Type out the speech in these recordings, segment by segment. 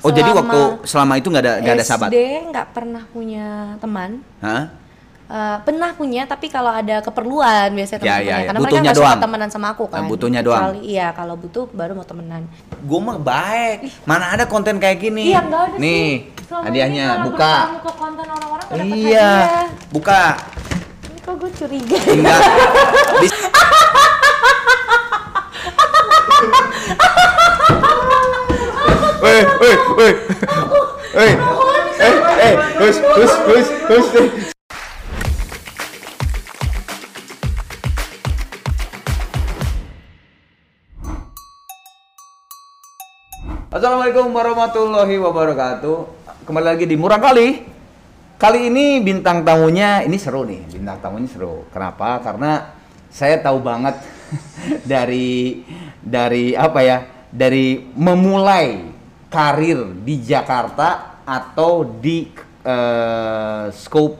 Oh jadi Selama waktu selama itu nggak ada nggak ada sahabat? SD nggak pernah punya teman. Hah? Eh, pernah punya tapi kalau ada keperluan Ya, biasanya teman-temannya ya, ya. karena Butuhnya mereka nggak suka doang. temenan sama aku kan Eh, butuhnya doang. Kecuali- iya kalau butuh baru mau temenan Gue mah baik. Mana ada konten kayak gini? iya nggak ada Nih, sih hadiahnya buka. ke konten orang-orang Iya, hadiah. buka. ini kok gue curiga Enggak. Eh, eh, hus, hus, hus. Assalamualaikum warahmatullahi wabarakatuh. Kembali lagi di Murah Kali. Kali ini bintang tamunya ini seru nih. Bintang tamunya seru. Kenapa? Karena saya tahu banget dari dari apa ya? Dari memulai karir di Jakarta atau di eh, scope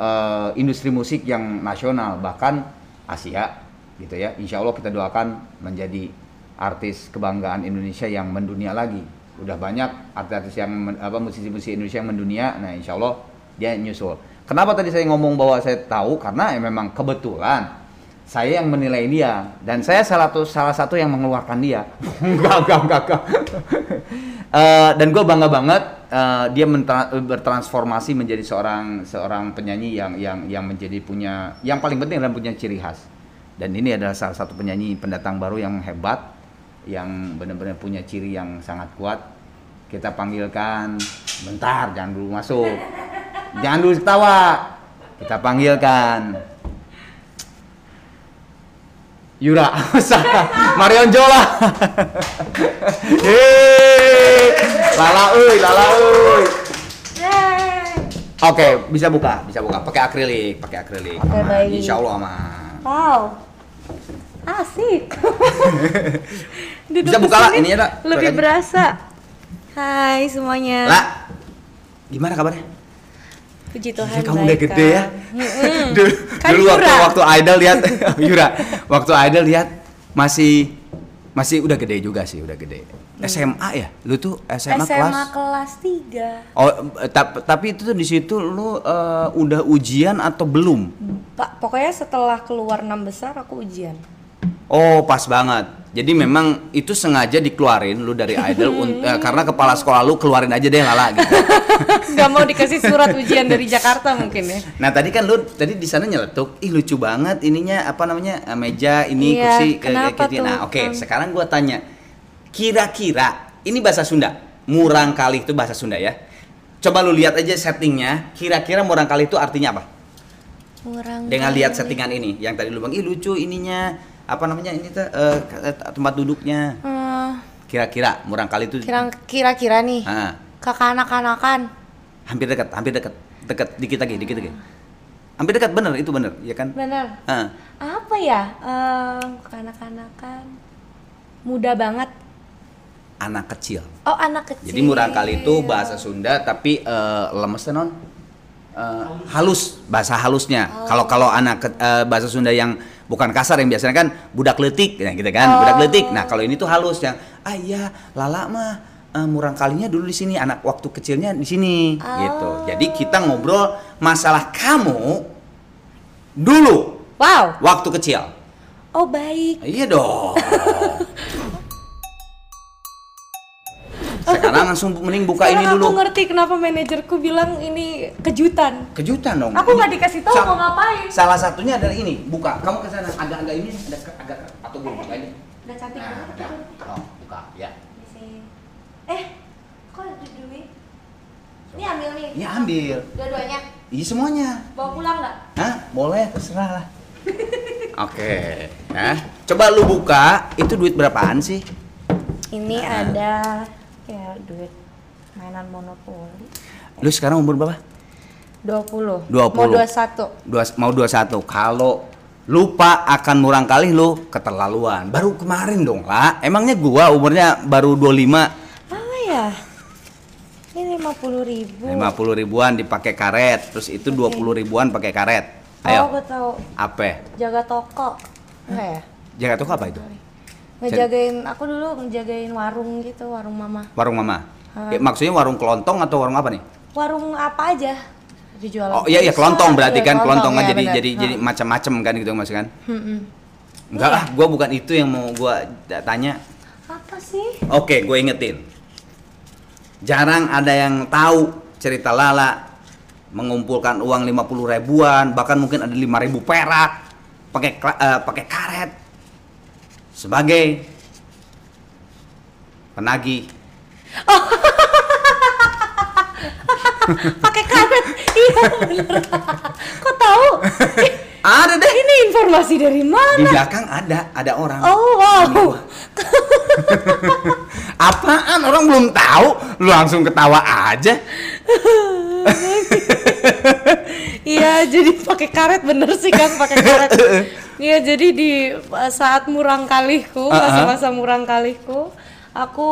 eh, industri musik yang nasional bahkan Asia gitu ya. Insya Allah kita doakan menjadi artis kebanggaan Indonesia yang mendunia lagi. Udah banyak artis-artis yang apa musisi-musisi Indonesia yang mendunia. Nah, insya Allah dia nyusul. Kenapa tadi saya ngomong bahwa saya tahu karena ya memang kebetulan saya yang menilai dia dan saya salah satu salah satu yang mengeluarkan dia. enggak, enggak, enggak, enggak. Eh, dan gue bangga banget eh, dia bertransformasi menjadi seorang seorang penyanyi yang yang yang menjadi punya yang paling penting adalah punya ciri khas. Dan ini adalah salah satu penyanyi pendatang baru yang hebat, yang benar-benar punya ciri yang sangat kuat. Kita panggilkan, bentar, jangan dulu masuk, jangan dulu ketawa. Kita panggilkan Yura. Marion Jola. Yeay. Lala euy, lala euy. Oke, bisa buka, bisa buka. Pakai akrilik, pakai akrilik. Oke, Aman. baik. Insya Allah aman. wow asik Bisa buka, lah, ininya, lah. lebih berasa Hai semuanya Lah, gimana kabarnya? Puji Tuhan Gila, kamu udah gede ya. Dulu Kan dulu waktu waktu idol lihat Yura, waktu idol lihat masih masih udah gede juga sih, udah gede. SMA ya? Lu tuh SMA, SMA kelas kelas 3 Oh, eh, tap- tapi itu tuh di situ lu eh, udah ujian atau belum? Pak, pokoknya setelah keluar enam besar aku ujian. Oh, pas banget. Jadi memang itu sengaja dikeluarin lu dari idol un- eh, karena kepala sekolah lu keluarin aja deh lala gitu. Gak mau dikasih surat ujian dari Jakarta mungkin ya. Nah, tadi kan lu tadi di sana nyeletuk, ih lucu banget ininya apa namanya? eh, meja ini Iya, kursi kayak- gitu. Nah, oke, Hmm. sekarang gua tanya. Kira-kira ini bahasa Sunda. Murang kali itu bahasa Sunda ya. Coba lu lihat aja settingnya. Kira-kira murang kali itu artinya apa? Kurang dengan lihat settingan ini yang tadi lu bilang ih lucu ininya apa namanya ini tuh eh, eh, tempat duduknya Eh, kira-kira murang kali itu kira- kira-kira nih Ah, ke kanak-kanakan. hampir dekat hampir dekat dekat dikit lagi dikit lagi hampir dekat bener itu bener ya kan Bener. Ah, Apa ya? Eh, kanak-kanakan. Muda banget. anak kecil Oh, anak kecil. jadi murang kali itu bahasa Sunda tapi eh, lemes non Eh, halus bahasa halusnya kalau kalau anak ke- eh, bahasa Sunda yang bukan kasar yang biasanya kan budak letik nah gitu kan budak Oh. letik nah kalau ini tuh halus yang ah iya lala mah eh, murang kalinya dulu di sini anak waktu kecilnya di sini gitu Oh. jadi kita ngobrol masalah kamu dulu Wow. waktu kecil Oh, baik. iya dong sekarang langsung mending buka ini Sekarang dulu aku ngerti kenapa manajerku bilang ini kejutan. kejutan dong Aku nggak dikasih tahu Sa- mau ngapain. salah satunya adalah ini buka kamu ke sana agak-agak ini ada agak atau belum buka ini Udah cantik nah banget. udah oh buka ya Di sini. Eh, kok ada duit? Ini ambil nih. ini ambil Dua-duanya. iya semuanya Bawa pulang nggak? Hah? boleh terserah lah oke nah coba lu buka itu duit berapaan sih Ini Nah. ada ya duit mainan monopoli. lu sekarang umur berapa 20. 20. Mau 21. dua mau 21 kalau lupa akan murang kali lu keterlaluan baru kemarin dong lah emangnya gua umurnya baru 25 Apa ya? Ini 50 ribu. 50 ribuan dipakai karet, terus itu 20 ribuan pakai karet. Oh, Ayo, gue tahu. apa? Jaga toko. Enggak ya? Jaga toko apa itu? Ngejagain aku dulu ngejagain warung gitu, warung mama. Warung mama. Ya, maksudnya warung kelontong atau warung apa nih? Warung apa aja dijual. Oh iya iya kelontong berarti kan kelontong kan ya, jadi jadi jadi Hmm. macam-macam kan gitu Mas kan? Mm-mm. Enggak Iya. lah, gua bukan itu yang mau da- tanya. Apa sih? Oke, gue ingetin. Jarang ada yang tahu cerita Lala mengumpulkan uang 50 ribuan, bahkan mungkin ada 5 ribu perak pakai eh, pakai karet sebagai penagih. Pakai karet. iya bener. Kok tahu? Ada deh. Ini informasi dari Di mana? belakang ada, ada orang. Oh wow. Apaan? Orang belum tahu, lu langsung ketawa aja. Iya, jadi pakai karet bener sih kan pakai karet. Iya, jadi di uh, saat murang kalihku, Uh-uh. masa-masa murang kalihku, aku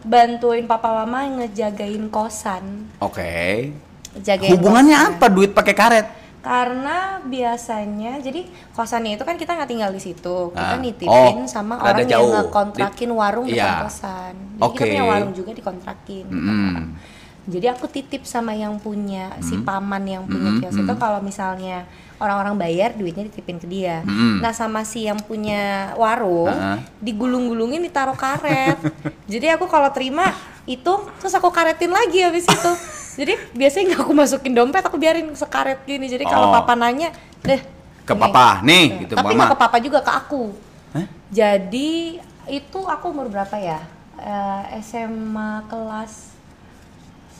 bantuin papa mama ngejagain kosan. Oke. Jagain Hubungannya kosan. apa duit pakai karet? Karena biasanya jadi kosannya itu kan kita nggak tinggal di situ, kita Ah. nitipin Oh, sama orang jauh. yang ngekontrakin warung Iya. depan kosan. Jadi kita Oke. punya warung juga dikontrakin. Mm-mm. Jadi aku titip sama yang punya si Hmm. paman yang punya Mm-mm, kios itu mm. kalau misalnya orang-orang bayar duitnya dititipin ke dia. Mm-mm. Nah sama si yang punya warung Ah. digulung-gulungin ditaruh karet. Jadi aku kalau terima itu terus aku karetin lagi habis itu. Jadi biasanya nggak aku masukin dompet, aku biarin sekaret gini. Jadi kalau Oh. papa nanya, deh Ke ini." papa, nih, Nah, gitu, Tapi nggak ke papa juga ke aku. Hah? Jadi itu aku umur berapa ya? Eh, SMA kelas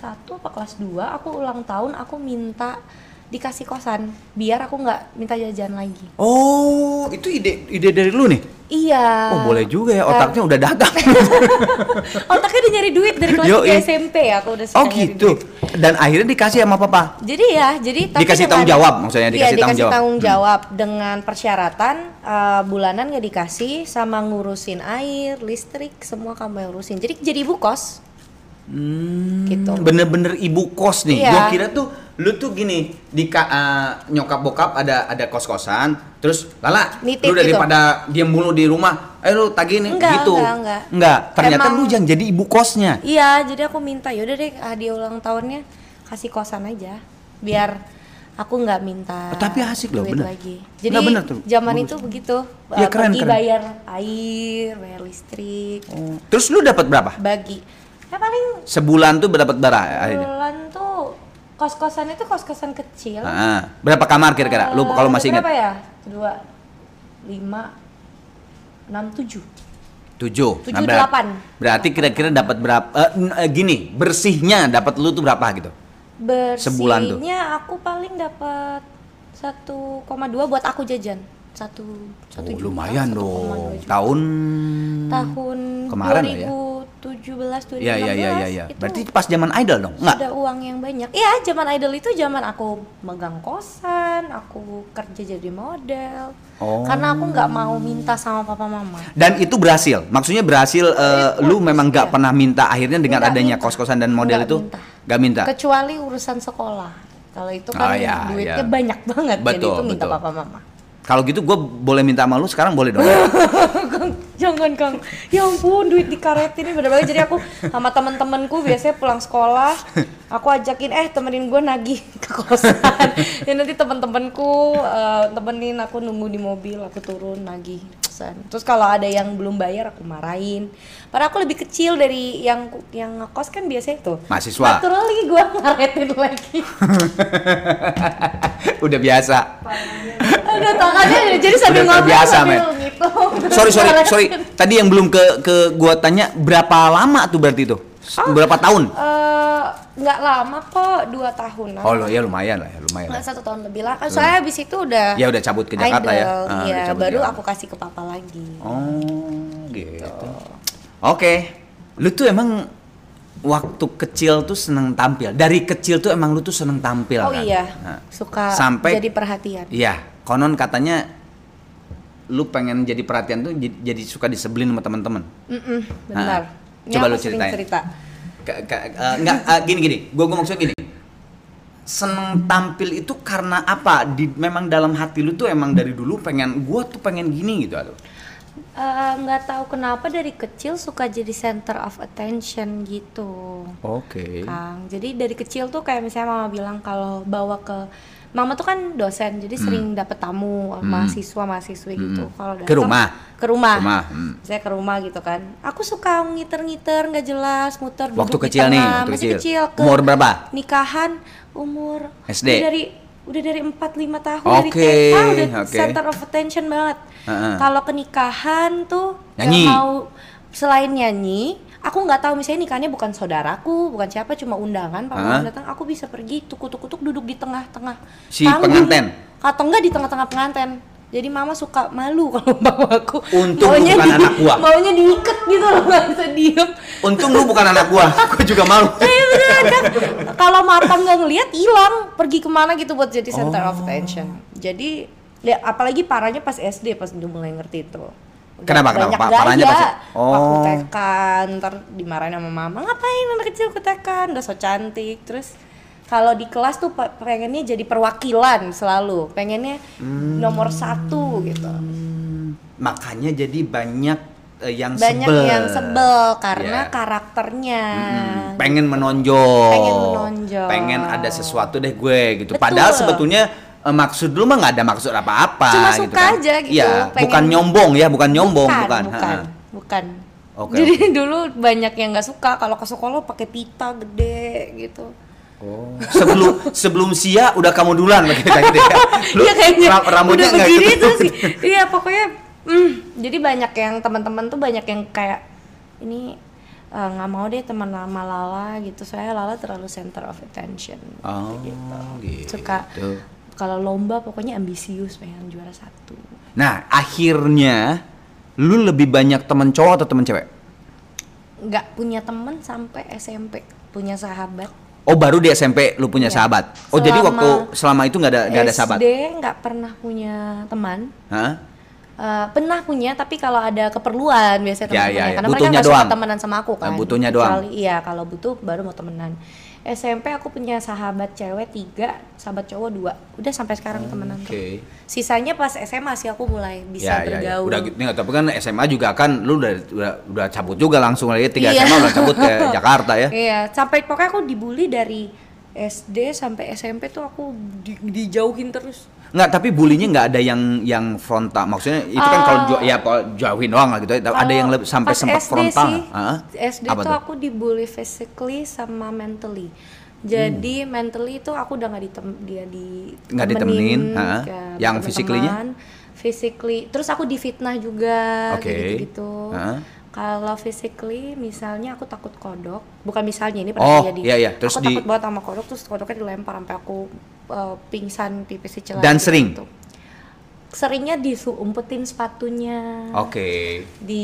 1 apa kelas 2 aku ulang tahun aku minta dikasih kosan biar aku nggak minta jajan lagi. Oh, itu ide ide dari lu nih? Iya. Oh, boleh juga ya, Kar- otaknya udah dagang. Otaknya udah nyari duit dari kelas Yoi. 3 SMP ya aku udah oh gitu. duit. Dan akhirnya dikasih sama papa. Jadi ya, jadi tapi Dikasih dengan- tanggung jawab, maksudnya Iya, dikasih tanggung jawab. tanggung jawab dengan persyaratan eh, bulanan nggak dikasih sama ngurusin air, listrik, semua kamu yang urusin. Jadi jadi ibu kos. Hmm, Gitu. Bener-bener ibu kos nih. Iya. Gua kira tuh lu tuh gini di ka- eh, nyokap bokap ada ada kos kosan, terus lala Nitip lu gitu. daripada diam mulu di rumah, eh lu tagih nih Enggak, gitu. enggak, enggak. ternyata Emang- lu yang jadi ibu kosnya. Iya, jadi aku minta yaudah deh hadiah ulang tahunnya kasih kosan aja, biar aku nggak minta. Oh, tapi asik loh, duit bener. lagi. Jadi Nggak, bener tuh, zaman bagus. itu begitu, Iya, uh, keren, pergi keren. bayar air, bayar listrik, Terus lu dapat berapa? bagi. Ya paling Sebulan tuh berapa akhirnya? bulan tuh kos-kosan itu kos-kosan kecil. Ah, berapa kamar kira-kira? Lu Eh, kalau masih ingat? Berapa ya? Dua, lima, enam, tujuh. Tujuh. Tujuh, Nah, delapan. Berarti kira-kira dapat berapa? eh, n- eh, gini, bersihnya dapat lu tuh berapa gitu? Sebulan tuh. Bersihnya aku paling dapat 1,2 buat aku jajan. Satu, satu Oh, juta, lumayan 1,2 dong. juta. Tahun tahun kemarin lah ya. 2017 2016 Iya iya iya iya iya. itu Berarti pas zaman idol dong? Enggak. sudah uang yang banyak. Iya, zaman idol itu zaman aku megang kosan, aku kerja jadi model. Oh. Karena aku nggak mau minta sama papa mama. Dan itu berhasil. Maksudnya berhasil eh, lu memang nggak Iya. pernah minta akhirnya dengan Nggak adanya minta. kos-kosan dan model Nggak itu minta. nggak minta. Kecuali urusan sekolah. Kalau itu kan Oh, iya, duitnya iya. banyak banget jadi Betul, itu minta betul. papa mama. Kalau gitu gue boleh minta sama lu sekarang boleh dong. Kang, jangan Kang. Ya ampun, duit dikaretin ini bener banget. Jadi aku sama temen-temenku biasanya pulang sekolah, aku ajakin eh temenin gue nagih ke kosan. ya nanti temen-temenku eh, temenin aku nunggu di mobil, aku turun nagih kosan. Terus kalau ada yang belum bayar aku marahin. Padahal aku lebih kecil dari yang yang ngekos kan biasanya tuh. Mahasiswa. Naturally gue ngaretin lagi. Udah biasa. Ada tangannya jadi sambil Udah ngobrol terbiasa, sambil men. gitu. sorry sorry sorry. Tadi yang belum ke ke gua tanya berapa lama tuh berarti itu? Berapa tahun? Eh, nggak lama kok dua tahunan Oh lo ya lumayan lah ya lumayan. nggak lah. satu tahun lebih lah soalnya habis itu udah Ya udah cabut ke Jakarta ya. idol, Ah, udah iya baru aku kasih ke papa lagi Oh, gitu. Oke. Lu tuh emang waktu kecil tuh seneng tampil. Dari kecil tuh emang lu tuh seneng tampil oh kan? iya Nah, suka sampai- jadi perhatian Iya, konon katanya lu pengen jadi perhatian tuh jadi, jadi suka disebelin sama teman-teman. Mm-mm, benar Ah, Ini coba lu ceritain. cerita Eh, enggak eh, gini gini, gua gua maksudnya gini. Seneng tampil itu karena apa? Di memang dalam hati lu tuh emang dari dulu pengen gua tuh pengen gini gitu atau? Eh, nggak tahu kenapa dari kecil suka jadi center of attention gitu. Oke. Kang. Jadi dari kecil tuh kayak misalnya mama bilang kalau bawa ke mama tuh kan dosen, jadi sering dapet tamu mahasiswa mahasiswi gitu. Kalau Ke rumah? Ke rumah. Rumah, hmm. Saya ke rumah gitu kan. Aku suka ngiter-ngiter nggak jelas, muter Waktu di kecil nih, tengah. waktu masih kecil. kecil. Ke Umur berapa? Nikahan umur SD? dari udah dari 4 5 tahun dari Oke, TK udah oke. center of attention banget. Heeh. Kalau ke nikahan tuh Nyanyi. mau selain nyanyi, aku nggak tahu misalnya nikahnya bukan saudaraku, bukan siapa, cuma undangan, Pak Heeh. datang, aku bisa pergi tuku-tuku duduk di tengah-tengah Si panggung. penganten? Atau enggak di tengah-tengah penganten. Jadi mama suka malu kalau bawa aku. Untung Maunya bukan anak gua. Maunya diikat gitu loh, nggak bisa diem. Untung lu bukan anak gua, gua juga malu. Iya kan. Kalau mata nggak ngelihat hilang, pergi ke mana gitu buat jadi center Oh. of attention. Jadi ya apalagi parahnya pas SD pas udah mulai ngerti itu. Kenapa, kenapa? banyak Pa- gaya. parahnya pas- Oh. Waktu TK, ntar dimarahin sama mama, ngapain anak kecil ke TK, nggak so cantik. Terus kalau di kelas tuh pe- pengennya jadi perwakilan selalu, pengennya Hmm. nomor satu gitu. Makanya jadi banyak eh, yang Banyak sebel. yang sebel karena Iya. karakternya. Mm, pengen menonjol. Pengen menonjol. Pengen ada sesuatu deh gue gitu. Betul. Padahal sebetulnya eh, maksud lu mah nggak ada maksud apa-apa Cuma gitu suka kan. aja gitu, pengen- bukan nyombong ya, bukan nyombong, bukan. bukan bukan. Oke, jadi dulu banyak yang nggak suka kalau ke sekolah pakai pita gede gitu Oh. Sebelum sebelum Sia udah kamu duluan begitu gitu ya. Lu Iya kayaknya ra- rambutnya udah begini tuh sih iya pokoknya mm, jadi banyak yang teman-teman tuh banyak yang kayak ini eh, nggak mau deh teman lama Lala gitu saya Lala terlalu center of attention Oh, gitu. gitu. suka kalau lomba pokoknya ambisius pengen juara satu Nah, akhirnya lu lebih banyak temen cowok atau temen cewek? nggak punya teman sampai SMP punya sahabat Oh, baru di SMP lu punya Iya. sahabat. Oh, jadi Selama waktu selama itu nggak ada nggak ada sahabat? SD nggak pernah punya teman Hah? Eh, pernah punya tapi kalau ada keperluan biasanya Ya, teman-temannya ya, ya. karena Butuhnya mereka nggak suka doang. temenan sama aku kan Eh, butuhnya doang. Kecuali, iya kalau butuh baru mau temenan SMP aku punya sahabat cewek tiga sahabat cowok dua udah sampai sekarang temenan tuh. Oke. sisanya pas SMA sih aku mulai bisa Ya, ya, ya. bergaul Udah gitu, nggak, tapi kan SMA juga kan lu udah udah, udah cabut juga langsung lagi tiga Iya. SMA udah cabut ke Jakarta ya. iya sampai pokoknya aku dibully dari SD sampai SMP tuh aku di- dijauhin terus Nggak, tapi bulinya nggak ada yang yang frontal. Maksudnya itu kan kalau jo- ya kalau jauhin doang lah gitu. ya. ada yang lebih sampai sempat SD frontal. sih? Hah? SD Apa tuh, aku dibully physically sama mentally. Jadi mentally itu aku udah nggak ditem dia di Hmm. Nggak ditemenin, ke Yang physically-nya? Physically, terus aku difitnah juga Oke. kayak gitu. Ha? Kalau physically, misalnya aku takut kodok, bukan misalnya ini Oh, pernah terjadi. iya, iya. Terus aku di- takut banget sama kodok, terus kodoknya dilempar sampai aku uh, pingsan pipis di celana. Dan sering? gitu. Seringnya diumpetin sepatunya Oke. di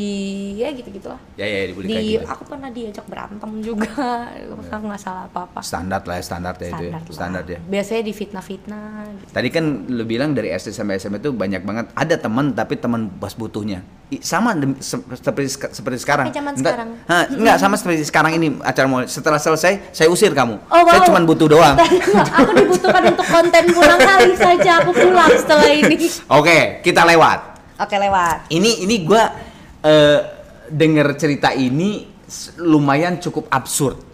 ya gitu gitulah Ya ya dibully kayak di gitu. aku pernah diajak berantem juga aku nggak salah apa apa Standar lah ya, standar ya itu ya. standar, lah. Ya. biasanya di fitnah fitnah gitu. Tadi kan lu bilang dari SD sampai SMA itu banyak banget ada teman tapi teman pas butuhnya. I- Sama se- seperti seperti sekarang. Kayak zaman Enggak, sekarang. ha, enggak sama seperti sekarang ini acara mau setelah selesai saya usir kamu. Oh, saya wow. cuma butuh doang. aku dibutuhkan untuk konten pulang kali saja aku pulang setelah ini Oke, kita lewat. oke lewat Ini ini gua eh, denger cerita ini lumayan cukup absurd.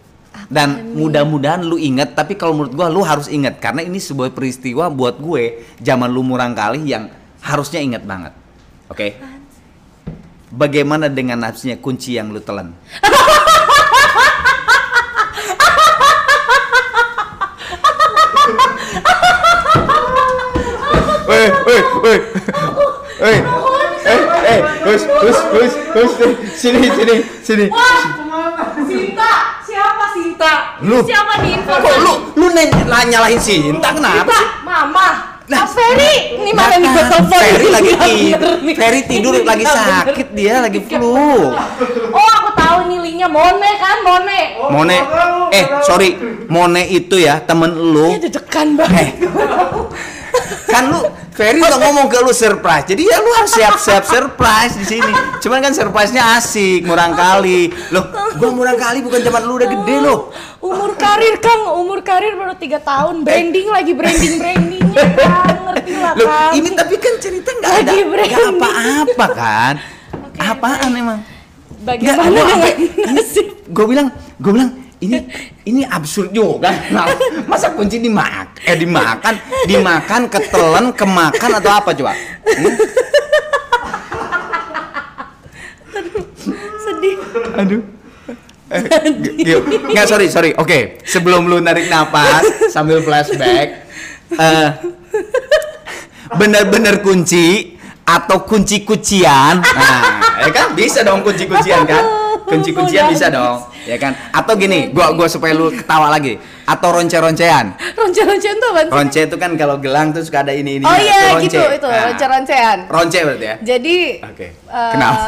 Dan mudah-mudahan lu inget, tapi kalau menurut gua lu harus inget karena ini sebuah peristiwa buat gue zaman lu murang kali yang harusnya inget banget. Oke. Bagaimana dengan nafsunya kunci yang lu telan? Woi, woi, woi. Woi. Eh, eh, hus, hus, hus, hus, sini, sini, sini. Sinta. Siapa Sinta? Lu. siapa di info Kok lu lu nyalahin Sinta kenapa sih? mama. Nah, Mas Ferry ini mana nih gue telepon Ferry lagi tidur, nih. Ferry tidur lagi sakit dia, lagi flu. oh aku tahu nih linknya. Mone kan Mone? Mone, eh sorry, Mone itu ya temen lu. dia dedekan banget. Kan lu Ferry udah ngomong ke lu surprise, jadi ya lu harus siap-siap surprise di sini. Cuman kan surprise-nya asik, murang kali. Loh, gua murang kali bukan zaman lu udah gede loh. umur karir Kang umur karir baru tiga tahun branding lagi branding brandingnya Kang ngerti lah Loh, Kang ini tapi kan cerita nggak ada nggak apa-apa kan. Apaan emang? Bagaimana dengan nasib? Gue bilang, gue bilang ini ini absurd juga. Masa kunci dimak eh dimakan, dimakan, ketelan, kemakan atau apa coba? Hmm? Sedih. Aduh. Eh, Nggak, sorry, sorry. Oke, sebelum lu narik napas sambil flashback, eh, bener-bener kunci atau kunci-kuncian? Nah, ya kan bisa dong kunci-kuncian kan? Kunci-kuncian bisa dong, ya kan? Atau gini, gua gua supaya lu ketawa lagi. Atau ronce-roncean. Ronce-roncean tuh sih? Ronce itu kan kalau gelang tuh suka ada ini ini. Oh iya gitu, itu ronce-roncean. Ronce berarti ya. Jadi Oke. eh, Kenapa?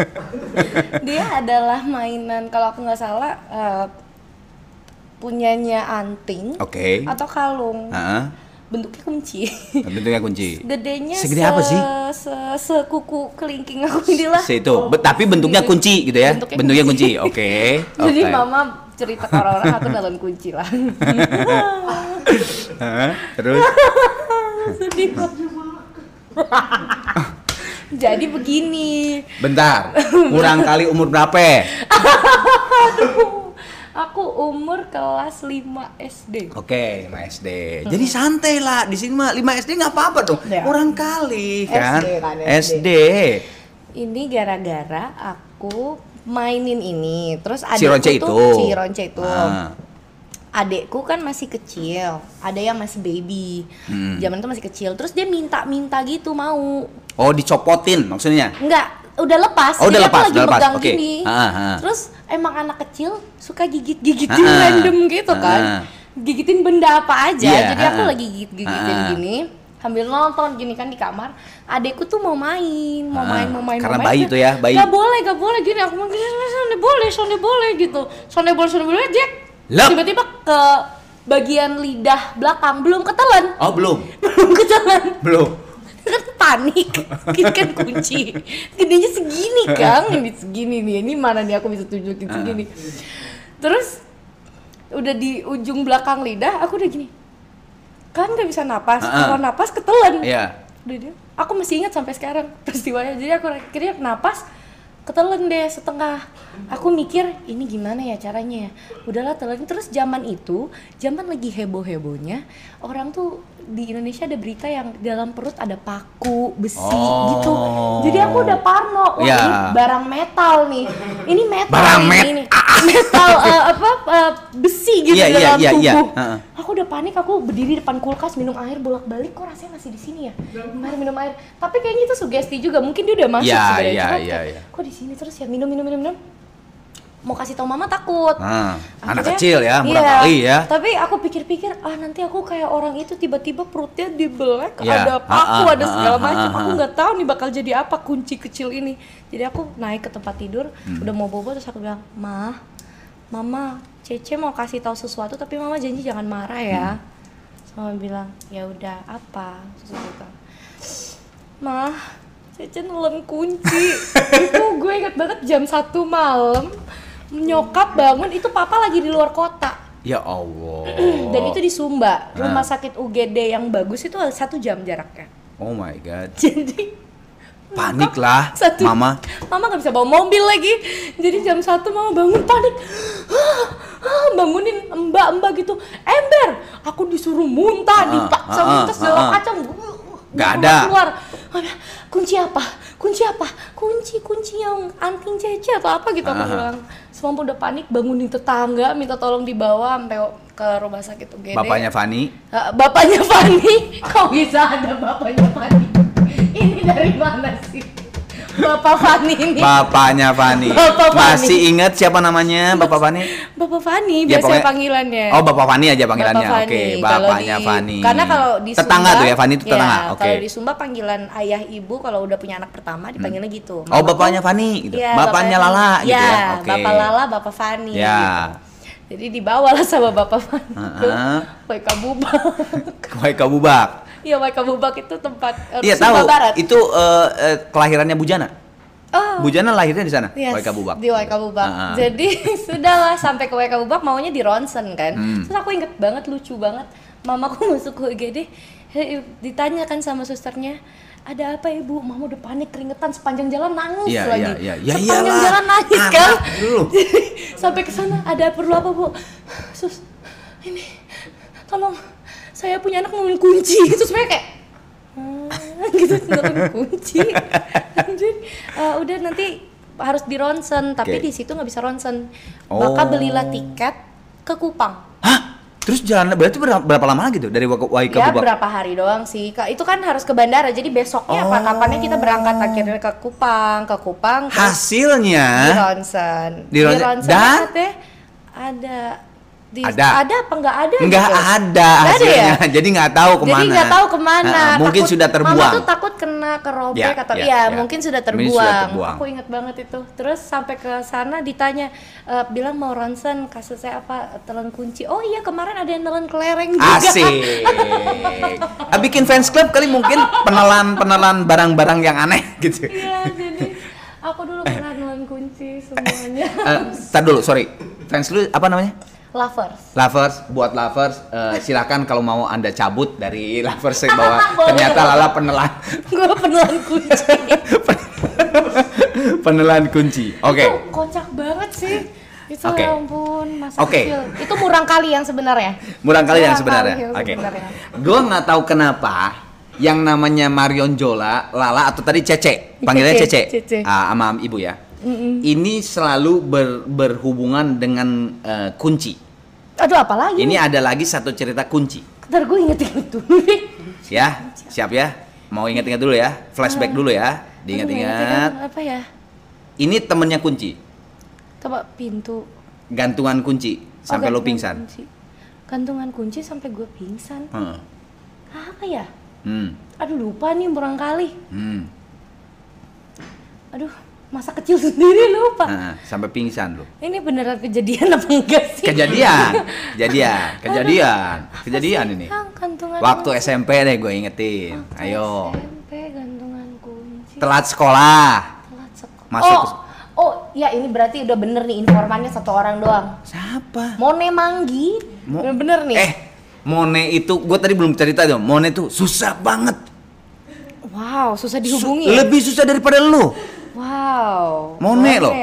dia adalah mainan kalau aku nggak salah eh, punyanya anting Oke. atau kalung. Heeh. Bentuknya kunci. Bentuknya kunci. Gedenya Segede se- apa sih? Se, sekuku kelingking aku inilah. Se itu, Be- tapi bentuknya kunci gitu ya. Bentuknya Bentuknya kunci. kunci. Oke. Jadi oke. mama cerita ke orang-orang aku dalam kunci lah. Terus Sedih. Jadi begini, bentar. Kurang kali umur berapa? aduh, aku umur kelas 5 SD. Oke, 5 SD. Jadi santai lah. Di sini mah 5 SD nggak apa-apa dong. Ya. Kurang kali kan. SD kan, SD. Ini gara-gara aku mainin ini, terus Si adikku Ronce tuh itu. si Ronce itu. Ah. Adekku kan masih kecil, ada yang masih baby. Hmm. Zaman itu masih kecil, terus dia minta-minta gitu mau. Oh, dicopotin maksudnya. Enggak, udah lepas. Oh, udah jadi aku lepas, lagi udah lepas. pegang Oke. gini. Ah, ah, ah. Terus emang anak kecil suka gigit-gigitin Ah, ah. random gitu kan. Ah. Gigitin benda apa aja. Iya, jadi aku ah, ah. lagi gigit-gigitin gini sambil nonton gini kan di kamar. Adekku tuh mau main, mau main, mau main, karena mau main. bayi tuh ya, bayi. Gak boleh, gak boleh gini. Aku mau gini, sonde boleh, sonde boleh gitu. Sonde boleh, sonde boleh, dia Lep. tiba-tiba ke bagian lidah belakang belum ketelan, Oh, belum. belum ketelan Belum. Kan panik. Ini kan kunci. Gedenya segini kang. Ini segini nih. Ini mana nih? Aku bisa tunjukin Ah. segini. Terus udah di ujung belakang lidah aku udah gini. Kan nggak bisa napas. Ah, ah. kalau napas ketelan Iya. udah dia aku masih ingat sampai sekarang peristiwanya. Jadi aku akhirnya napas ketelan deh setengah. Aku mikir ini gimana ya caranya ya? Udahlah telan terus zaman itu zaman lagi heboh hebohnya orang tuh di Indonesia ada berita yang dalam perut ada paku besi Oh. gitu jadi aku udah parno wah Ya. ini barang metal nih ini metal Barang ini, met- ini. metal eh, apa eh, besi gitu Iya, iya, dalam iya, iya. tubuh Heeh. aku udah panik aku berdiri depan kulkas minum air bolak balik kok rasanya masih di sini ya minum air minum air tapi kayaknya itu sugesti juga mungkin dia udah masuk Iya, sebenarnya iya, iya, kayak, iya. kok di sini terus ya minum minum minum minum mau kasih tau mama takut. Nah, anak Akhirnya- kecil ya, murah iya, kali ya. tapi aku pikir-pikir ah nanti aku kayak orang itu tiba-tiba perutnya dibelek Iya, ada paku ah, ah, ada ah, segala ah, macam ah, aku ah. nggak tahu nih bakal jadi apa kunci kecil ini. Jadi aku naik ke tempat tidur Hmm. udah mau bobo terus aku bilang mah mama Cece mau kasih tahu sesuatu tapi mama janji jangan marah ya. Hmm. Mama bilang ya udah apa? Terus aku bilang mah Cece nelen kunci. Itu gue inget banget jam satu malam nyokap bangun itu papa lagi di luar kota Ya Allah. dan itu di Sumba Ah. rumah sakit UGD yang bagus itu satu jam jaraknya Oh my god. jadi Panik lah, satu mama. mama nggak bisa bawa mobil lagi jadi jam satu mama bangun panik "Ah, ah," bangunin mbak mbak gitu ember aku disuruh muntah Ah, dipaksa ah, muntah ah, segala ah. macam Nggak ada. keluar kunci apa kunci apa kunci kunci yang anting cece atau apa gitu aku Ah. bilang semua udah panik bangunin tetangga minta tolong dibawa sampai ke rumah sakit UGD Bapaknya Fani. Bapaknya Fani. Kok bisa ada bapaknya Fani? Ini dari mana sih bapak Fani ini Bapaknya Fani. Bapak Fani. Masih ingat siapa namanya Bapak Fani? bapak Fani Ya, biasa pokoknya- panggilannya Oh, Bapak Fani aja panggilannya. Bapak Oke, bapaknya di- Fani. karena kalau di tetangga Sumba, tuh ya, Fani itu tetangga. ya, Oke. kalau di Sumba panggilan ayah ibu kalau udah punya anak pertama dipanggilnya gitu Oh, Mamaku- bapaknya Fani gitu. Iya, bapaknya Fani. Lala gitu Iya, ya. Oke. bapak Lala bapak Fani Ya. gitu. jadi dibawalah sama bapak Fani Heeh. WK Bubak Kue Kabubak. Iya WK Bubak itu tempat eh, Iya tahu. Barat Itu eh, eh, kelahirannya Bujana. oh Bujana lahirnya di sana. Yes, Kue Kabubak. Di WK Bubak. Ah, ah. Jadi sudahlah sampai ke WK Bubak maunya di ronsen kan. Hmm. Terus aku inget banget lucu banget. Mamaku masuk ke UGD, Hei, ditanya kan sama susternya ada apa ibu mama udah panik keringetan sepanjang jalan nangis Iya, lagi iya, iya. Ya sepanjang iyalah, jalan nangis anak kan dulu. Jadi, sampai ke sana ada perlu apa bu sus ini tolong saya punya anak nemuin kunci terus saya kayak "Hah?" gitu nemuin kunci Lanjut, "Eh, udah nanti harus di ronsen tapi Oke. di situ nggak bisa ronsen Oh. maka belilah tiket ke Kupang Hah? Terus jalan berarti berapa, berapa lama lagi tuh dari Wak- Wai ke ya Bubak? berapa hari doang sih Kak, itu kan harus ke bandara jadi besoknya apa Oh. kapannya kita berangkat akhirnya ke Kupang ke Kupang terus di Hasilnya ronsen Di ronsen. Dan? ada di, Ada. ada apa nggak ada nggak gitu? ada Nggak ada hasilnya, ya? jadi nggak tahu ke mana. Jadi nggak tahu ke mana. Ah, mungkin Takut- sudah terbuang. Mama tuh takut kena kerobek Ya, atau ya, iya ya. mungkin sudah Mungkin terbuang. sudah terbuang. Aku ingat banget itu. Terus sampai ke sana ditanya e, bilang mau ronsen kasus saya apa telan kunci. Oh iya kemarin ada yang telan kelereng juga. Asik. Ah, bikin fans club kali mungkin penelan-penelan barang-barang yang aneh gitu. Iya jadi aku dulu pernah telan kunci semuanya. Eh, tar dulu, sorry. Fans lu apa namanya? Lovers. Lovers, buat lovers, eh, silakan kalau mau anda cabut dari lovers bahwa ternyata Lala penelan Gue penelan kunci. penelan kunci. Oke. Itu kocak banget sih. Itu Oke. ya ampun masa Oke. kecil. Itu murang kali yang sebenarnya. Murang kali yang sebenarnya. Oke. sebenarnya. Gua nggak tahu kenapa yang namanya Marion Jola, Lala atau tadi Cece, panggilannya Cece, Cece, Cece. Ah, sama ibu ya. Ini selalu ber- berhubungan dengan eh, kunci. Aduh apalagi? Ini ada lagi satu cerita kunci. Ntar gue inget-inget dulu. Ya, siap ya? Mau ingat-ingat dulu ya? Flashback dulu ya. Diingat-ingat. Apa ya? Ini temennya kunci, Coba pintu. gantungan kunci sampai Oh, lo pingsan. kunci. Gantungan kunci sampai gue pingsan. Hmm. Apa ya? Hmm. Aduh lupa nih barangkali. kali. Hmm. Aduh masa kecil sendiri lupa. Nah, sampai pingsan lo. Ini beneran kejadian apa enggak sih? Kejadian, kejadian, kejadian, kejadian ini. Gantungan Waktu kunci. SMP deh gue ingetin. Waktu Ayo. SMP gantungan kunci. Telat sekolah. Telat sekolah. Masuk oh, ke- oh, ya ini berarti udah bener nih informannya satu orang doang. Siapa? Mone Manggi. Mo- Bener-bener nih. Eh, Mone itu gue tadi belum cerita dong. Mone itu susah banget. Wow, susah Su- dihubungi. ya? lebih susah daripada lu. Wow. Mone loh.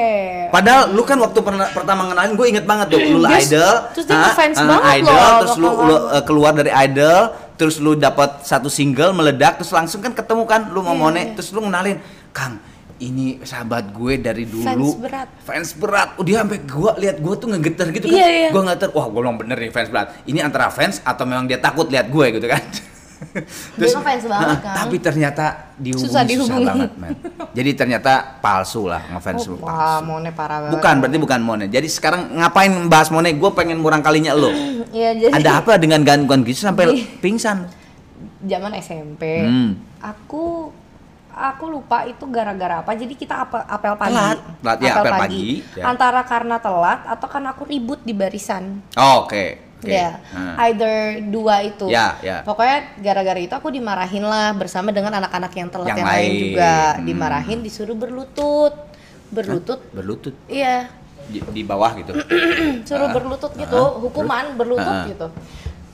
Padahal lu kan waktu pernah- pertama ngenalin gue inget banget tuh lu idol. terus dia ah, ngefans ah, banget idol, loh terus lu, lu, eh, keluar dari idol, terus lu dapat satu single meledak, terus langsung kan ketemu kan lu sama Iya, Mone, iya. terus lu ngenalin, Kang, ini sahabat gue dari dulu. Fans berat. Fans berat. Oh, dia sampai gua lihat gua tuh ngegeter gitu kan. Iya, iya. Gua ngegeter, wah gua bilang bener nih fans berat. Ini antara fans atau memang dia takut lihat gue gitu kan. ngefans banget, ah, Kang. Tapi ternyata dihubungi Susah susah, dihubungi. banget, men. Jadi ternyata palsu lah ngefans lu Oh, palsu. wah, Mone parah banget. Bukan, berarti bukan Mone. Jadi sekarang ngapain bahas Mone? Gue pengen murang kalinya lo. Iya, jadi Ada apa dengan gangguan gitu sampai pingsan? zaman SMP. Hmm. Aku aku lupa itu gara-gara apa. Jadi kita apel, apel pagi. Telat. Telat, ya, apel pagi, ya. Antara karena telat atau karena aku ribut di barisan. Oh, Oke. Oke. Ya, Hmm. either dua itu. Ya, ya. Pokoknya gara-gara itu aku dimarahin lah bersama dengan anak-anak yang telat Yang yang, lain lain. juga. Hmm. Dimarahin disuruh berlutut. Berlutut. Berlutut Iya, di, di bawah gitu. suruh Ah, berlutut gitu, hukuman berlutut Ah, ah. gitu.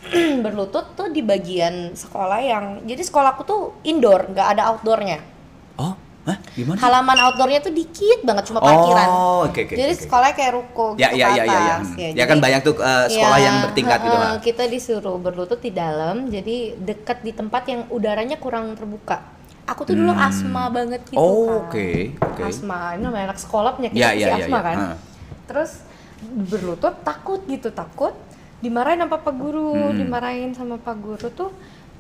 berlutut tuh di bagian sekolah yang jadi sekolahku tuh indoor, nggak ada outdoornya. Oh, hah? Gimana? Halaman outdoornya tuh dikit banget, cuma parkiran. Oh, oke oke. jadi oke. sekolahnya kayak ruko Ya, gitu ya, ke ya, ya, ya. Hmm. Ya, jadi- kan banyak tuh uh, sekolah Ya, yang bertingkat gitu. heeh, ha. Kita disuruh berlutut di dalam, jadi dekat di tempat yang udaranya kurang terbuka. Aku tuh dulu Hmm. asma banget gitu Oh, kan. oke, oke. Asma, ini namanya anak sekolah penyakit Ya, ya, ya, asma ya. kan. Heeh. Terus berlutut takut gitu, takut dimarahin sama Pak Guru, Hmm. dimarahin sama Pak Guru tuh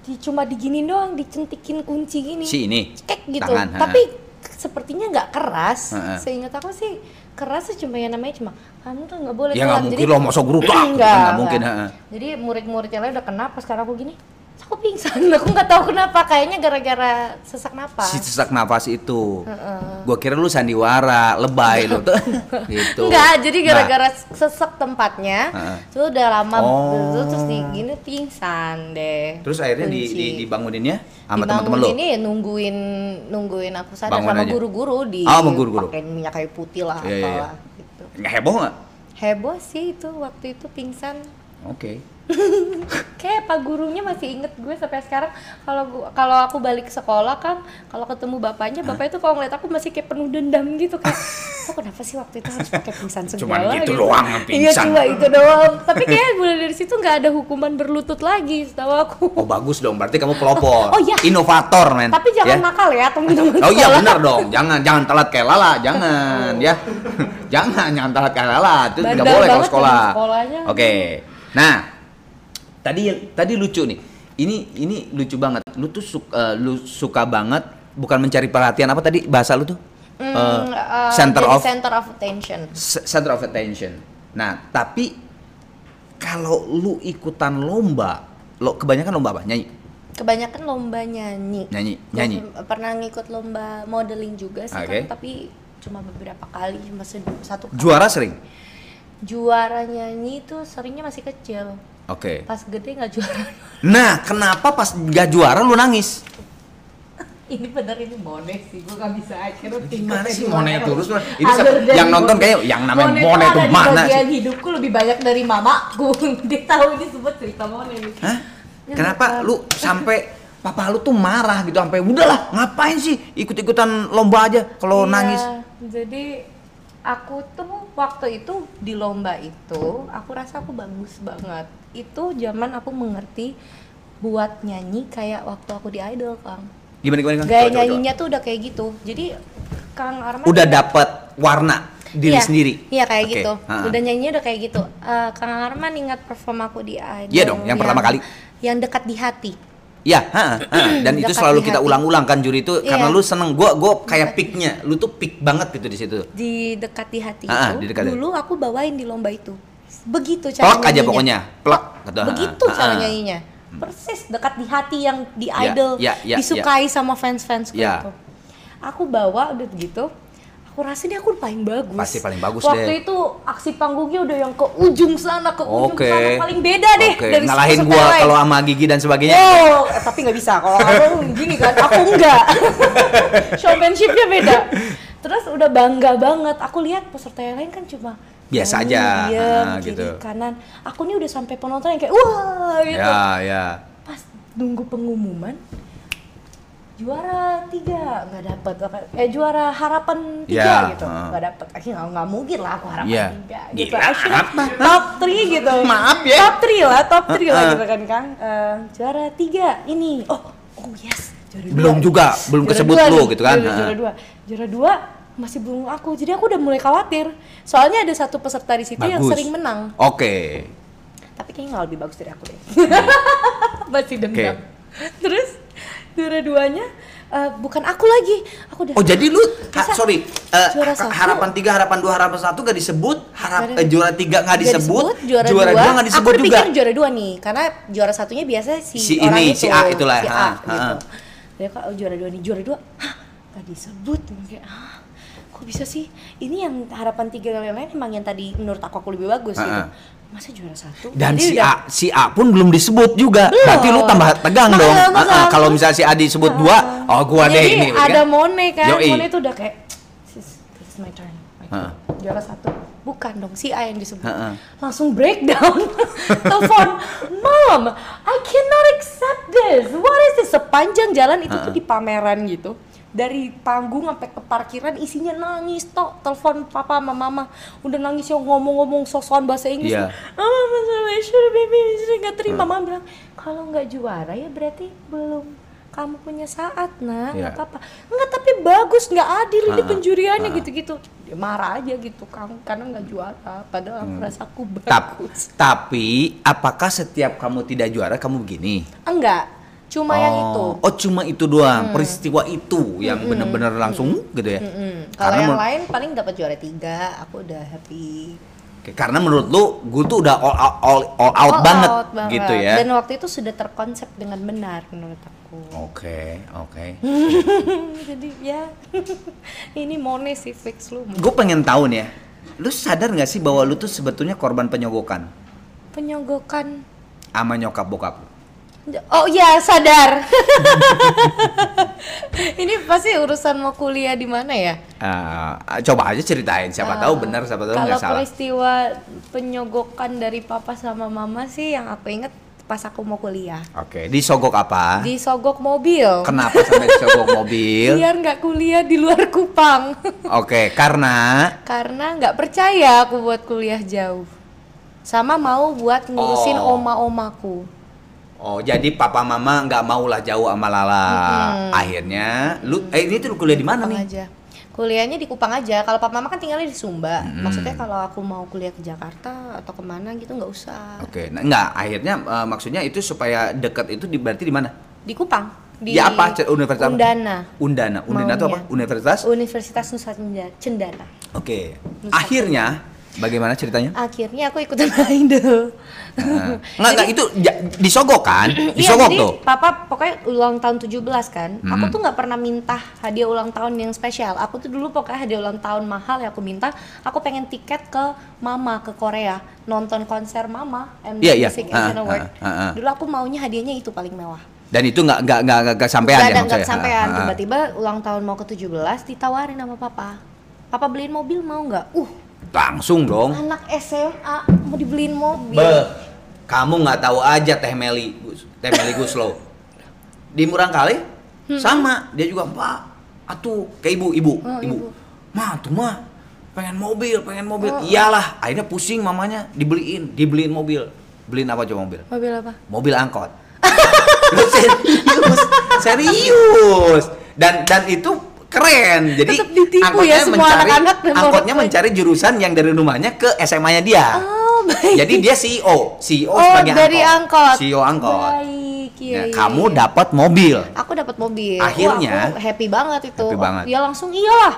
di, cuma diginin doang, dicentikin kunci gini. Si ini. Cek gitu. Tangan, ha. Tapi sepertinya nggak keras. Ha, ha. Seingat aku sih keras sih cuma yang namanya cuma kamu tuh nggak boleh Ya nggak telat." mungkin loh, gitu kan, Enggak, nggak mungkin, enggak. ha. Jadi murid-muridnya lain udah kenapa sekarang aku gini? "Terus Aku pingsan, aku nggak tahu kenapa. Kayaknya gara-gara sesak napas. Si sesak nafas itu. Gua kira lu sandiwara, lebay lu tuh. gitu. Enggak, jadi Nah, gara-gara sesek tempatnya, Ha. tuh udah lama Oh. terus terus di gini pingsan deh. Terus akhirnya di, di, dibanguninnya sama teman-teman lu. ini nungguin nungguin aku sadar Bangun sama guru-guru di Oh, sama guru-guru. pakai minyak kayu putih lah Iya, iya, apalah gitu. Nggak heboh nggak? Heboh sih itu waktu itu pingsan. Oke. Kayak pak gurunya masih inget gue sampai sekarang kalau kalau aku balik sekolah kan kalau ketemu bapaknya bapaknya tuh kalau ngeliat aku masih kayak penuh dendam gitu kayak oh kenapa sih waktu itu harus pakai pingsan Cuman segala gitu doang, iya pingsan. cuma itu doang tapi kayak mulai dari situ nggak ada hukuman berlutut lagi setahu aku Oh bagus dong, berarti kamu pelopor. Oh, iya. Inovator men. tapi jangan Ya. nakal ya teman-teman Oh iya sekolah. benar dong, jangan jangan telat kayak Lala, jangan ya. jangan jangan telat kayak Lala, itu nggak Bandel boleh kalau sekolah. sekolahnya. Oke. Nah, tadi tadi lucu nih. Ini ini lucu banget. Lu tuh suka, lu suka banget bukan mencari perhatian apa tadi bahasa lu tuh? Eh, eh, center of center of attention center of attention. Nah, tapi kalau lu ikutan lomba, lo kebanyakan lomba apa? Nyanyi. kebanyakan lomba nyanyi Nyanyi, nyanyi. pe- pernah ngikut lomba modeling juga sih Oke. kan tapi cuma beberapa kali cuma satu kali. Juara sering. juara nyanyi itu seringnya masih kecil Oke. pas gede nggak juara Nah, kenapa pas gak juara lu nangis? ini bener ini mone sih gue gak bisa akhirnya Gimana sih Mone itu? Terus ini yang nonton kayak yang namanya Mone, Mone itu mana bagian sih? hidupku lebih banyak dari mamaku dia tahu ini sebut cerita Mone nih Hah? Ya, Kenapa lu sampai papa lu tuh marah gitu sampai udahlah ngapain sih ikut-ikutan lomba aja kalau Iya, nangis? jadi aku tuh waktu itu di lomba itu aku rasa aku bagus banget itu zaman aku mengerti buat nyanyi kayak waktu aku di idol kang Gimana gimana? Kang? gaya Coba, coba, nyanyinya tuh udah kayak gitu jadi kang Arman. Udah dapet warna diri Iya, sendiri. Iya kayak Oke, gitu. ha-ha. Udah nyanyinya udah kayak gitu. Eh, Kang Arman ingat perform aku di Idol. Iya dong, yang pertama kali. Yang dekat di hati. Ya, ha, ha. dan itu selalu kita ulang-ulang kan juri itu karena Iya. lu seneng gua gua kayak picknya, lu tuh pick banget gitu di situ. Di dekat di hati Ah, ah, itu. di dekat dulu aku bawain di lomba itu. Begitu cara Plak aja pokoknya, plak gitu. Begitu ha, cara ha. nyanyinya. Persis dekat di hati yang di Ya, Idol ya, ya, disukai sama fans-fansku Ya. itu. Aku bawa udah gitu. Aku rasa ini aku paling bagus. Pasti paling bagus Waktu deh. itu aksi panggungnya udah yang ke ujung sana, ke ujung Oke. sana paling beda deh Oke, dari ngalahin gua kalau sama Gigi dan sebagainya. Oh, eh, tapi nggak bisa. Kalau kamu gini kan, aku enggak. Showmanshipnya beda. Terus udah bangga banget. Aku lihat peserta yang lain kan cuma Biasa nyanyi, aja, diem, ah, kiri, gitu. kanan. Aku nih udah sampai penonton yang kayak wah gitu. Ya, ya. Pas nunggu pengumuman, juara tiga nggak dapet eh juara harapan tiga Ya, gitu nggak dapet akhirnya nggak nggak mungkin lah aku harapan Ya. tiga gitu Gila, apa? top three gitu Maaf ya. top three lah top three lah Ah, ah. gitu kan kang Eh, juara tiga ini oh oh yes juara dua. Belum juga, belum Juara kesebut dua lu gitu kan. juara, juara dua juara dua masih belum aku jadi aku udah mulai khawatir soalnya ada satu peserta di situ yang Bagus. sering menang Oke. tapi kayaknya nggak lebih bagus dari aku deh masih dendam Oke. terus dua-duanya eh, bukan aku lagi aku udah Oh jadi lu, ha, sorry, eh, juara ha- satu? harapan tiga, harapan dua, harapan satu gak disebut, harap Nggak ada. eh, juara tiga gak Nggak disebut, juara, dua dua gak disebut aku juga. pikir juara dua nih karena juara satunya biasa si, Si orang ini, itu si A itulah, si ha, A ha. gitu dia kok oh, juara dua nih juara dua hah gak disebut kayak ah kok bisa sih ini yang harapan tiga yang lain emang yang tadi menurut aku aku lebih bagus gitu masa juara satu Dan Jadi si udah- A, si A pun belum disebut juga. Belum. Berarti lu tambah tegang dong. Kalau misalnya si A disebut dua, oh gua deh ini. ada kan? Mone kan, Yoi. Mone itu udah kayak this, this is my turn. my turn." Heeh. Juara satu. Bukan dong, si A yang disebut. Langsung breakdown. Telepon, "Mom, I cannot accept this. What is this?" Sepanjang jalan itu tuh di pameran gitu. Dari panggung sampai ke parkiran isinya nangis tok. Telepon papa sama mama. Udah nangis yang ngomong-ngomong sosokan bahasa Inggris. Iya. Oh, masalah should baby, nggak terima. Mama bilang, kalau nggak juara ya berarti belum kamu punya saat nak Iya. nggak apa-apa nggak tapi bagus nggak adil ini Ah, penjuriannya ah. gitu-gitu dia marah aja gitu kamu karena nggak juara padahal aku rasa aku Tap- bagus tapi apakah setiap kamu tidak juara kamu begini? enggak cuma yang itu Oh cuma itu doang, peristiwa itu yang bener-bener langsung gitu ya? Mm, kalau Karena yang men- lain paling dapat juara tiga aku udah happy Karena menurut lu, gue tuh udah all, out- all, all out All banget, out banget. gitu ya? dan waktu itu sudah terkonsep dengan benar menurut aku Oke, oke. jadi ya ini Mone sih fix lu Gue pengen tahu nih ya, lu sadar nggak sih bahwa lu tuh sebetulnya korban penyogokan penyogokan sama nyokap bokap? lu? Oh iya sadar. Ini pasti urusan mau kuliah di mana ya? Eh, coba aja ceritain, siapa tahu benar, siapa tahu Kalau nggak salah. peristiwa penyogokan dari papa sama mama sih yang aku inget pas aku mau kuliah. Oke, disogok apa? Disogok mobil. Kenapa sampai disogok mobil? Biar nggak kuliah di luar Kupang. Oke, karena Karena nggak percaya aku buat kuliah jauh. Sama mau buat ngurusin Oh. oma-omaku. Oh, jadi papa mama nggak mau lah jauh sama Lala. Akhirnya, lu, eh ini tuh kuliah di mana Kupang nih? aja. Kuliahnya di Kupang aja. Kalau papa mama kan tinggalnya di Sumba. Maksudnya kalau aku mau kuliah ke Jakarta atau ke mana gitu nggak usah. Oke, nah, nggak. Akhirnya eh, maksudnya itu supaya dekat itu di berarti di mana? Di Kupang. Di Di apa? Universitas apa? Undana. Undana. Undana itu apa? Universitas? Universitas Nusa Cenda- Cendana. Oke. Nusa Akhirnya, bagaimana ceritanya? Akhirnya aku ikutan idol. Nah, nggak, nggak itu ja- disogok kan? Iya, Disogok jadi tuh. papa pokoknya ulang tahun 17 kan. Aku Hmm. tuh nggak pernah minta hadiah ulang tahun yang spesial. Aku tuh dulu pokoknya hadiah ulang tahun mahal yang aku minta. Aku pengen tiket ke mama ke Korea nonton konser mama MD Iya, iya. Music Ah, Asian ah, Award. ah, ah. Dulu aku maunya hadiahnya itu paling mewah. Dan itu nggak nggak nggak nggak kesampean Gak ya ada nggak ah. Tiba-tiba ulang tahun mau ke 17 ditawarin sama papa. Papa beliin mobil mau nggak? Uh, Langsung dong. anak SMA mau dibeliin mobil. Be, kamu nggak tahu aja Teh Meli, Teh Meli Guslow. Di Murang Kali sama, dia juga Pak, atuh ke ibu, ibu, Oh, ibu. ibu. Mah tuh mah pengen mobil, pengen mobil. Iyalah, akhirnya pusing mamanya dibeliin, dibeliin mobil. Beliin apa coba mobil? Mobil apa? Mobil angkot. Serius, serius. Dan dan itu keren. Jadi Tetep ditipu angkotnya ya semua mencari anak-anak dan angkotnya mencari jurusan yang dari rumahnya ke SMA-nya dia. Oh, baik. Jadi dia CEO, CEO Oh, sebagai dari angkot. CEO angkot. Baik, iya, Nah, iya, kamu iya. dapat mobil. Aku dapat mobil. Akhirnya- Wah, aku happy banget itu. Happy banget. Ya langsung iyalah.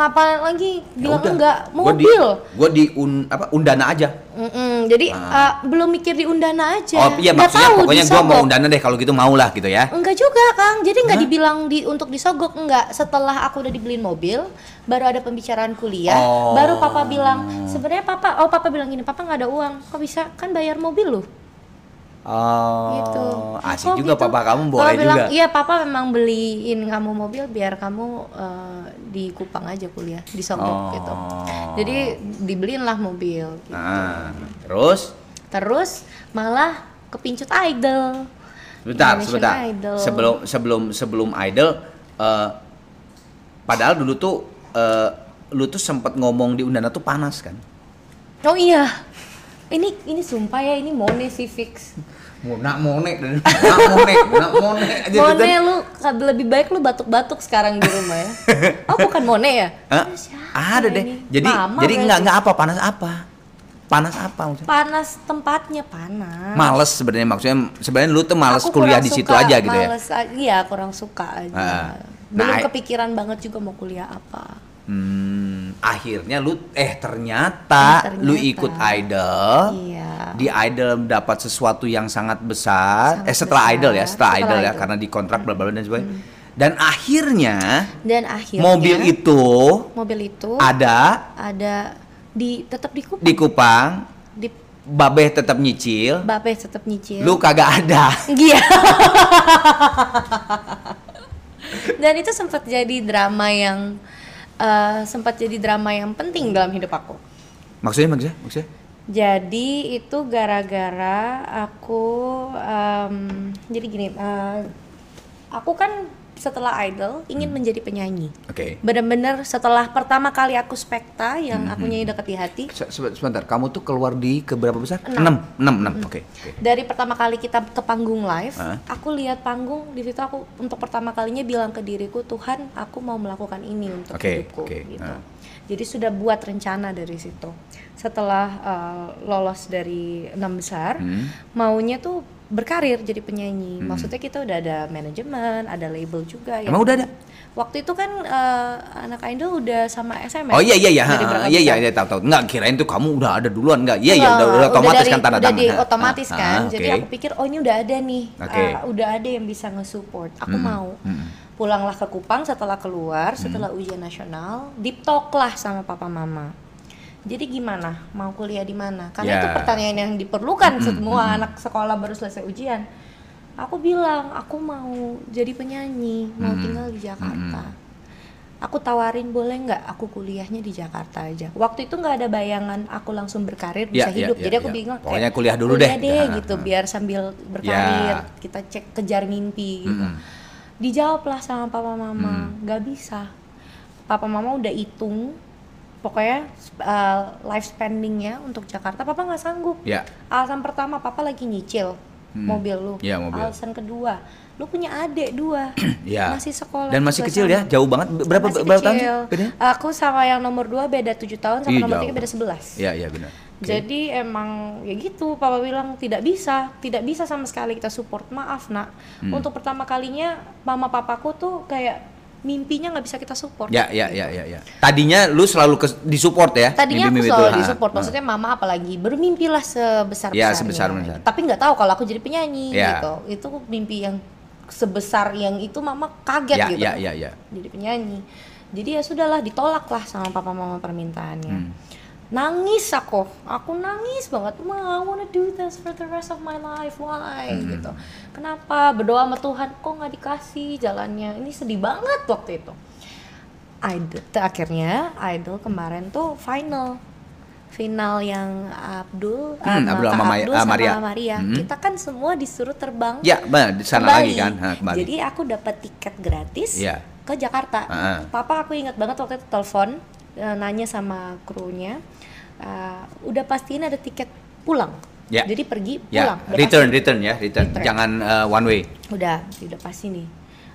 Ngapain lagi Ya bilang udah, enggak di- mobil. Gua di un, apa undana aja. Mm-mm, jadi uh, belum mikir di undana aja. Oh iya Nggak maksudnya tahu pokoknya gua mau undana deh kalau gitu mau lah gitu ya. Enggak juga, Kang. Jadi nggak dibilang di untuk disogok enggak. Setelah aku udah dibeliin mobil, baru ada pembicaraan kuliah, Oh. baru papa bilang, sebenarnya papa, oh papa bilang gini, papa nggak ada uang. Kok bisa? Kan bayar mobil loh. Oh, gitu. asik Kok juga gitu? papa kamu boleh bilang, juga. Iya, papa memang beliin kamu mobil biar kamu eh, di Kupang aja kuliah, di Sogok Oh. gitu. Jadi dibeliin lah mobil. gitu. Nah, terus Terus malah kepincut idol. sebentar, Indonesian sebentar. Idol. Sebelum sebelum sebelum idol eh, padahal dulu tuh eh, lu tuh sempet ngomong di undana tuh panas kan? Oh iya. Ini ini sumpah ya ini Mone sih fix. Mona monek dan mona monek, mona monek aja Mone lu lebih baik lu batuk-batuk sekarang di rumah ya. Oh bukan Mone ya? Hah? Ada deh. ini? Jadi Mama jadi nggak nggak apa panas apa? Panas apa maksudnya? panas tempatnya panas. Males sebenarnya maksudnya sebenarnya lu tuh males Aku kuliah di situ aja gitu ya. males Iya, kurang suka aja. Ah. Belum Nah, kepikiran banget juga mau kuliah apa. Hmm, akhirnya lu eh ternyata, lu ternyata. ikut idol. Iya. Di idol dapat sesuatu yang sangat besar. Sangat eh setelah besar. idol ya, setelah, Setelah idol ya idol. Hmm. karena dikontrak bla bla bla dan sebagainya. Dan akhirnya Dan akhirnya mobil itu mobil itu ada ada di tetap di Kupang. di Kupang, Di Babeh tetap nyicil, Bape tetap nyicil. lu kagak ada. Iya. Dan itu sempat jadi drama yang eh, sempat jadi drama yang penting dalam hidup aku. Maksudnya maksudnya maksudnya? Jadi itu gara-gara aku em, jadi gini, eh, aku kan setelah idol ingin menjadi penyanyi. Oke. Bener-bener setelah pertama kali aku spekta yang aku nyanyi dekat di hati, Se- sebe- Sebentar, kamu tuh keluar di ke berapa besar? Enam. Enam, enam, enam. Oke. oke. dari pertama kali kita ke panggung live, Hah? aku lihat panggung di situ aku untuk pertama kalinya bilang ke diriku Tuhan, aku mau melakukan ini untuk Oke, hidupku oke, gitu. ah. Jadi sudah buat rencana dari situ. Setelah uh, lolos dari enam besar, Hmm. maunya tuh berkarir jadi penyanyi. Maksudnya kita udah ada manajemen, ada label juga ya. Emang udah ada? Waktu itu kan uh, anak idol udah sama SMS. Oh iya iya iya, iya iya iya tahu tahu. Enggak kirain tuh kamu udah ada duluan enggak? Iya iya udah, udah otomatis dari- kan tanda udah tangan. di Ha, otomatis ha, kan. ha, Jadi oke. aku pikir oh ini udah ada nih. Oke. Ah, udah ada yang bisa nge-support. Aku Mm-mm, mau. mm-mm. Pulanglah ke Kupang setelah keluar, Mm. setelah ujian nasional, deep talk lah sama papa mama. Jadi gimana? Mau kuliah di mana? Karena Ya. itu pertanyaan yang diperlukan semua anak sekolah baru selesai ujian. Aku bilang aku mau jadi penyanyi, mau tinggal di Jakarta. Aku tawarin boleh nggak aku kuliahnya di Jakarta aja. Waktu itu nggak ada bayangan aku langsung berkarir bisa Ya, ya, hidup. ya, Jadi aku ya. bingung. Pokoknya kuliah dulu deh. deh Nah, gitu, nah. biar sambil berkarir Ya. kita cek kejar mimpi. Gitu. Mm-mm. Dijawablah sama papa mama, Hmm. nggak bisa. Papa mama udah hitung, pokoknya uh, life spendingnya untuk Jakarta, papa nggak sanggup. Ya. Alasan pertama, papa lagi nyicil Hmm. mobil lu. Iya, mobil. Alasan kedua, lu punya adik dua, Ya. masih sekolah. Dan masih kecil sama. ya, jauh banget. Berapa Masih berapa tahun? kecil. Aku sama yang nomor dua beda 7 tahun, sama Ih, nomor jauh. tiga beda 11 Iya, iya benar. Oke. Jadi emang ya gitu, papa bilang tidak bisa, tidak bisa sama sekali kita support. Maaf nak, Hmm. untuk pertama kalinya mama papaku tuh kayak mimpinya nggak bisa kita support. Ya, ya, ya, ya, ya. Tadinya lu selalu ke, disupport ya? Tadinya aku mimpi-mimpi selalu itu. Disupport, ha. maksudnya mama apalagi bermimpilah sebesar Ya, besarnya. sebesar-besar. Tapi nggak tahu kalau aku jadi penyanyi Ya. gitu. Itu mimpi yang sebesar yang itu mama kaget Ya, gitu. ya, ya, ya. Jadi penyanyi. Jadi ya sudahlah ditolak lah sama papa mama permintaannya. Hmm. Nangis aku, aku nangis banget. Ma, I wanna do this for the rest of my life. Why? Hmm. Gitu. Kenapa? Berdoa sama Tuhan, kok nggak dikasih jalannya? Ini sedih banget waktu itu. Idol, akhirnya Idol kemarin tuh final final yang Abdul, Hmm, sama Abdul sama Abdul ah, sama Maria. Maria. Hmm. Kita kan semua disuruh terbang Ya, benar, di sana lagi kan? Ha. Jadi aku dapat tiket gratis Iya. ke Jakarta. Ah. Papa aku ingat banget waktu itu telepon eh, nanya sama krunya, eh, udah pastiin ada tiket pulang. Ya. Jadi pergi Ya, pulang. udah return, pasti. return ya, return. Return. Jangan eh, one way. Udah, udah pasti nih.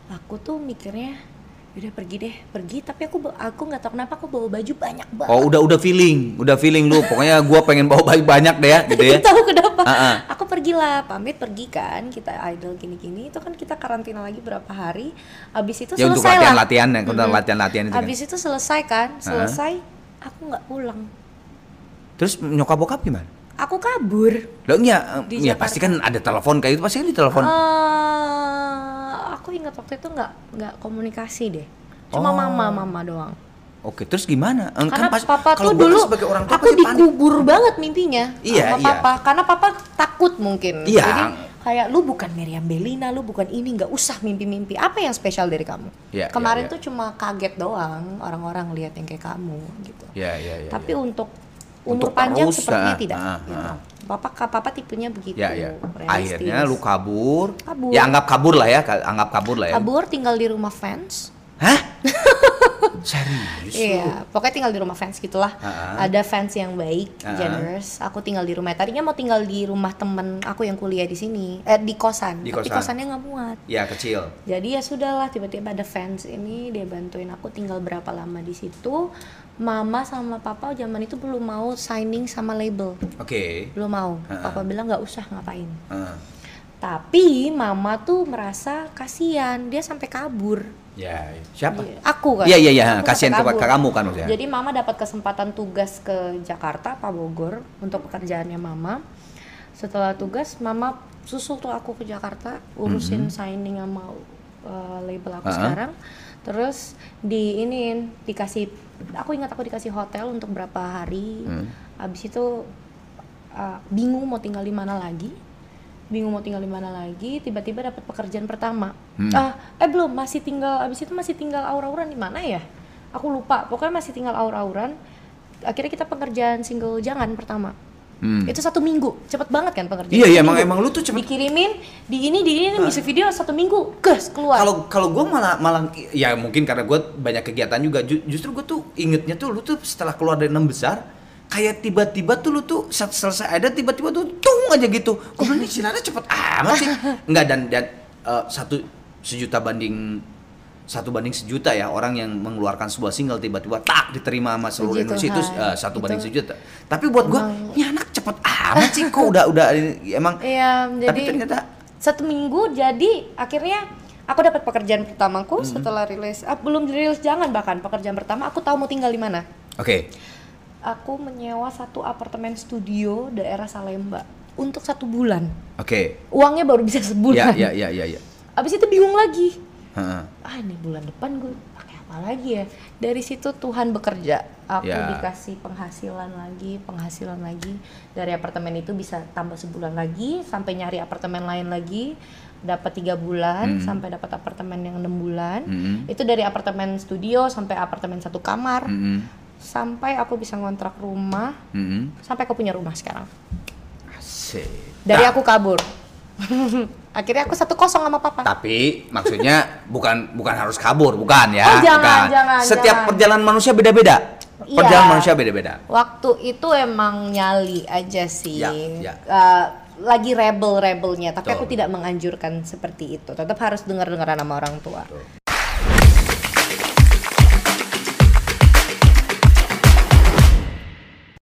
Aku tuh mikirnya udah pergi deh, pergi. Tapi aku aku nggak tahu kenapa aku bawa baju banyak banget. Oh, udah udah feeling, udah feeling lu. Pokoknya gua pengen bawa baju banyak deh ya, gitu ya. tahu kenapa Ah, ah. aku pergilah pamit pergi kan kita idol gini-gini itu kan kita karantina lagi berapa hari habis itu Ya untuk selesai lah latihan-latihan ya, untuk Mm-mm. latihan-latihan itu kan. habis itu selesai kan selesai aku nggak pulang Terus nyokap bokap gimana? aku kabur Lo enggak, Di ya Jakarta. pasti kan ada telepon kayak itu pasti kan ditelepon. Eh, aku ingat waktu itu nggak nggak komunikasi deh cuma Oh. mama mama doang Oke, terus gimana? Eh, karena pas- papa kalau tuh gua kan dulu sebagai orang tua aku pasti panik. dikubur banget mimpinya Iya, sama iya. papa karena papa takut mungkin Iya. jadi kayak lu bukan Miriam Belina lu bukan ini nggak usah mimpi-mimpi apa yang spesial dari kamu Iya, kemarin iya, tuh cuma kaget doang orang-orang lihat yang kayak kamu gitu Ya, ya, ya. tapi ya. untuk umur Untuk panjang terus, sepertinya ah, tidak ah, gitu. ah. papa papa tipenya begitu Ya, ya. realistis. Akhirnya lu kabur. Kabur. Ya anggap kabur lah ya, anggap kabur lah ya. kabur tinggal di rumah fans Hah? Serius? Iya, pokoknya tinggal di rumah fans gitulah. Ah. Ada fans yang baik, Ah. generous. Aku tinggal di rumah. Tadinya mau tinggal di rumah temen aku yang kuliah di sini, eh di kosan. Di Tapi kosan. kosannya nggak muat. Ya kecil. Jadi ya sudahlah, tiba-tiba ada fans ini dia bantuin aku tinggal berapa lama di situ. Mama sama papa zaman itu belum mau signing sama label, Oke. belum mau. Ah. Papa bilang nggak usah ngapain. Ah. Tapi mama tuh merasa kasihan, dia sampai kabur. Ya, siapa? Iya, Aku kan. Iya, iya, iya. Kasihan ke, kamu kan maksudnya. Jadi mama dapat kesempatan tugas ke Jakarta, Pak Bogor untuk pekerjaannya mama. Setelah tugas, mama susul tuh aku ke Jakarta urusin signing sama uh, label aku Ah. sekarang. Terus di ini dikasih, aku ingat aku dikasih hotel untuk berapa hari. Hmm. Abis itu uh, bingung mau tinggal di mana lagi. Bingung mau tinggal di mana lagi, tiba-tiba dapat pekerjaan pertama. Hmm. Ah, eh belum, masih tinggal abis itu masih tinggal aura-auran di mana ya? Aku lupa. Pokoknya masih tinggal aura-auran. Akhirnya kita pekerjaan single jangan pertama. Hmm. Itu satu minggu, cepet banget kan pekerjaan. Iya, iya, emang emang lu tuh cepet. Dikirimin di ini di ini music video satu minggu, gas keluar. Kalau kalau gue malah malah ya mungkin karena gue banyak kegiatan juga. Ju- justru gue tuh ingetnya tuh lu tuh setelah keluar dari enam besar kayak tiba-tiba tuh lu tuh saat selesai ada tiba-tiba tuh tung aja gitu. Gue bilang ini Sinara cepet amat sih. Enggak dan dan eh, satu sejuta banding satu banding sejuta ya orang yang mengeluarkan sebuah single tiba-tiba tak diterima sama seluruh Indonesia itu eh, satu Itu banding sejuta. Tapi buat emang- ini anak cepet amat sih kok udah udah emang Iya, tapi jadi ternyata satu minggu jadi akhirnya aku dapat pekerjaan pertamaku Hmm. setelah rilis ah, belum rilis jangan bahkan pekerjaan pertama aku tahu mau tinggal di mana oke aku menyewa satu apartemen studio daerah Salemba untuk satu bulan oke uangnya baru bisa sebulan ya ya ya ya abis itu bingung lagi Heeh. ah ini bulan depan gue pakai apa lagi ya dari situ Tuhan bekerja aku Ya. dikasih penghasilan lagi penghasilan lagi dari apartemen itu bisa tambah sebulan lagi sampai nyari apartemen lain lagi dapat tiga bulan Hmm. sampai dapat apartemen yang enam bulan. Mm-mm. Itu dari apartemen studio sampai apartemen satu kamar, Mm-mm. Sampai aku bisa ngontrak rumah, Mm-mm. sampai aku punya rumah sekarang. Asik. Dari aku kabur. Akhirnya aku satu kosong sama papa. Tapi maksudnya bukan bukan harus kabur, bukan ya? Oh, jangan, bukan. jangan, Setiap jangan. perjalanan manusia beda-beda. Iya. Perjalanan manusia beda-beda. Waktu itu emang nyali aja sih. Ya, ya. Eh, lagi rebel-rebelnya, tapi Betul. aku tidak menganjurkan seperti itu. Tetap harus dengar-dengaran sama orang tua.